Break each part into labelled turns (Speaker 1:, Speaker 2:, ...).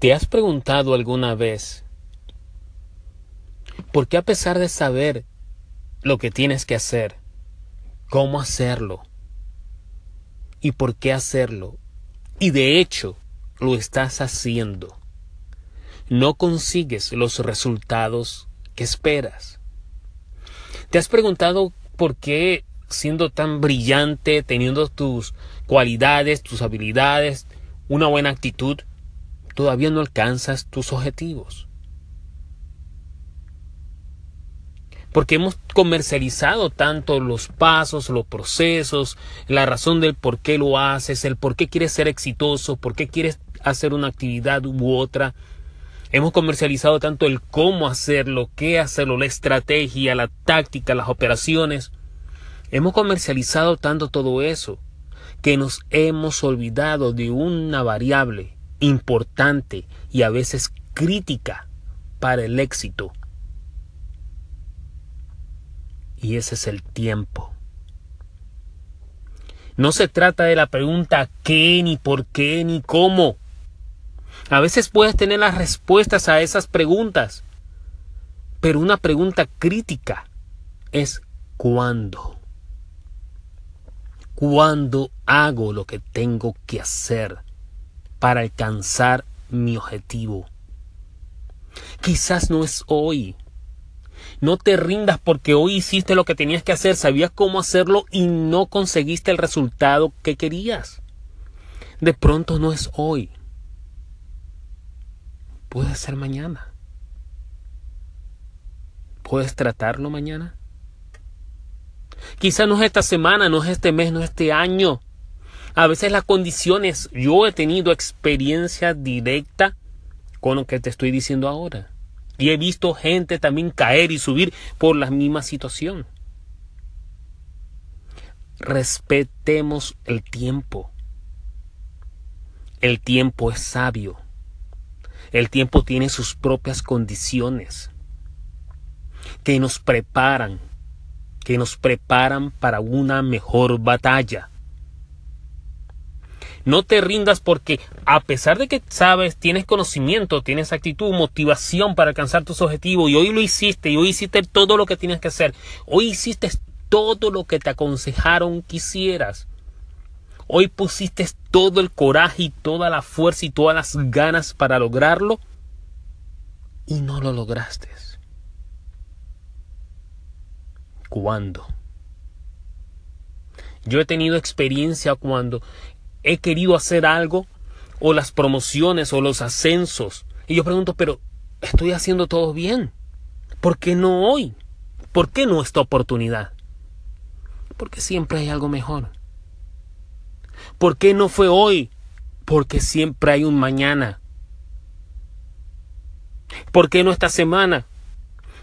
Speaker 1: ¿Te has preguntado alguna vez por qué a pesar de saber lo que tienes que hacer, cómo hacerlo y por qué hacerlo, y de hecho lo estás haciendo, no consigues los resultados que esperas? ¿Te has preguntado por qué siendo tan brillante, teniendo tus cualidades, tus habilidades, una buena actitud, todavía no alcanzas tus objetivos. Porque hemos comercializado tanto los pasos, los procesos, la razón del por qué lo haces, el por qué quieres ser exitoso, por qué quieres hacer una actividad u otra. Hemos comercializado tanto el cómo hacerlo, qué hacerlo, la estrategia, la táctica, las operaciones. Hemos comercializado tanto todo eso que nos hemos olvidado de una variable importante y a veces crítica para el éxito. Y ese es el tiempo. No se trata de la pregunta qué, ni por qué, ni cómo. A veces puedes tener las respuestas a esas preguntas, pero una pregunta crítica es ¿cuándo? cuándo hago lo que tengo que hacer para alcanzar mi objetivo. Quizás no es hoy. No te rindas porque hoy hiciste lo que tenías que hacer, sabías cómo hacerlo y no conseguiste el resultado que querías. De pronto no es hoy. Puede ser mañana. ¿Puedes tratarlo mañana? Quizá no es esta semana, no es este mes, no es este año. A veces las condiciones, yo he tenido experiencia directa con lo que te estoy diciendo ahora. Y he visto gente también caer y subir por la misma situación. Respetemos el tiempo. El tiempo es sabio. El tiempo tiene sus propias condiciones que nos preparan que nos preparan para una mejor batalla. No te rindas porque a pesar de que sabes, tienes conocimiento, tienes actitud, motivación para alcanzar tus objetivos y hoy lo hiciste y hoy hiciste todo lo que tienes que hacer. Hoy hiciste todo lo que te aconsejaron que hicieras. Hoy pusiste todo el coraje y toda la fuerza y todas las ganas para lograrlo y no lo lograste. cuándo. Yo he tenido experiencia cuando he querido hacer algo o las promociones o los ascensos. Y yo pregunto, pero estoy haciendo todo bien. ¿Por qué no hoy? ¿Por qué no esta oportunidad? Porque siempre hay algo mejor. ¿Por qué no fue hoy? Porque siempre hay un mañana. ¿Por qué no esta semana?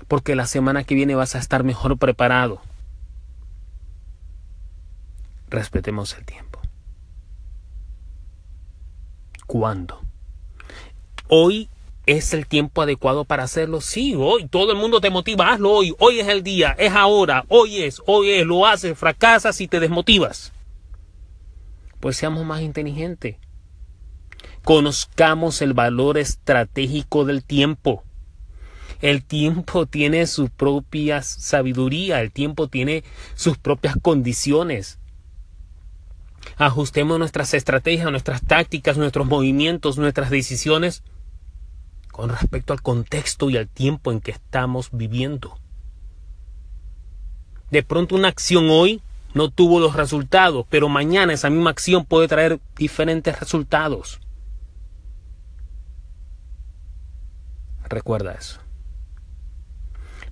Speaker 1: porque la semana que viene vas a estar mejor preparado. Respetemos el tiempo. Hoy es el tiempo adecuado para hacerlo. Sí, hoy todo el mundo te motiva, hazlo hoy. Hoy es el día, es ahora, hoy es, hoy es, lo haces, fracasas y te desmotivas. Pues seamos más inteligentes. Conozcamos el valor estratégico del tiempo. El tiempo tiene su propia sabiduría, el tiempo tiene sus propias condiciones. Ajustemos nuestras estrategias, nuestras tácticas, nuestros movimientos, nuestras decisiones con respecto al contexto y al tiempo en que estamos viviendo. De pronto una acción hoy no tuvo los resultados, pero mañana esa misma acción puede traer diferentes resultados. Recuerda eso.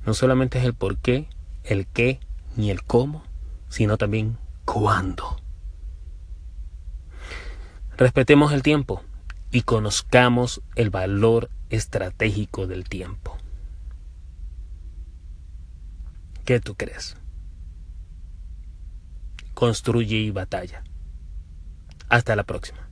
Speaker 1: No solamente es el por qué, el qué ni el cómo, sino también cuándo. Respetemos el tiempo y conozcamos el valor estratégico del tiempo. ¿Qué tú crees? Construye y batalla. Hasta la próxima.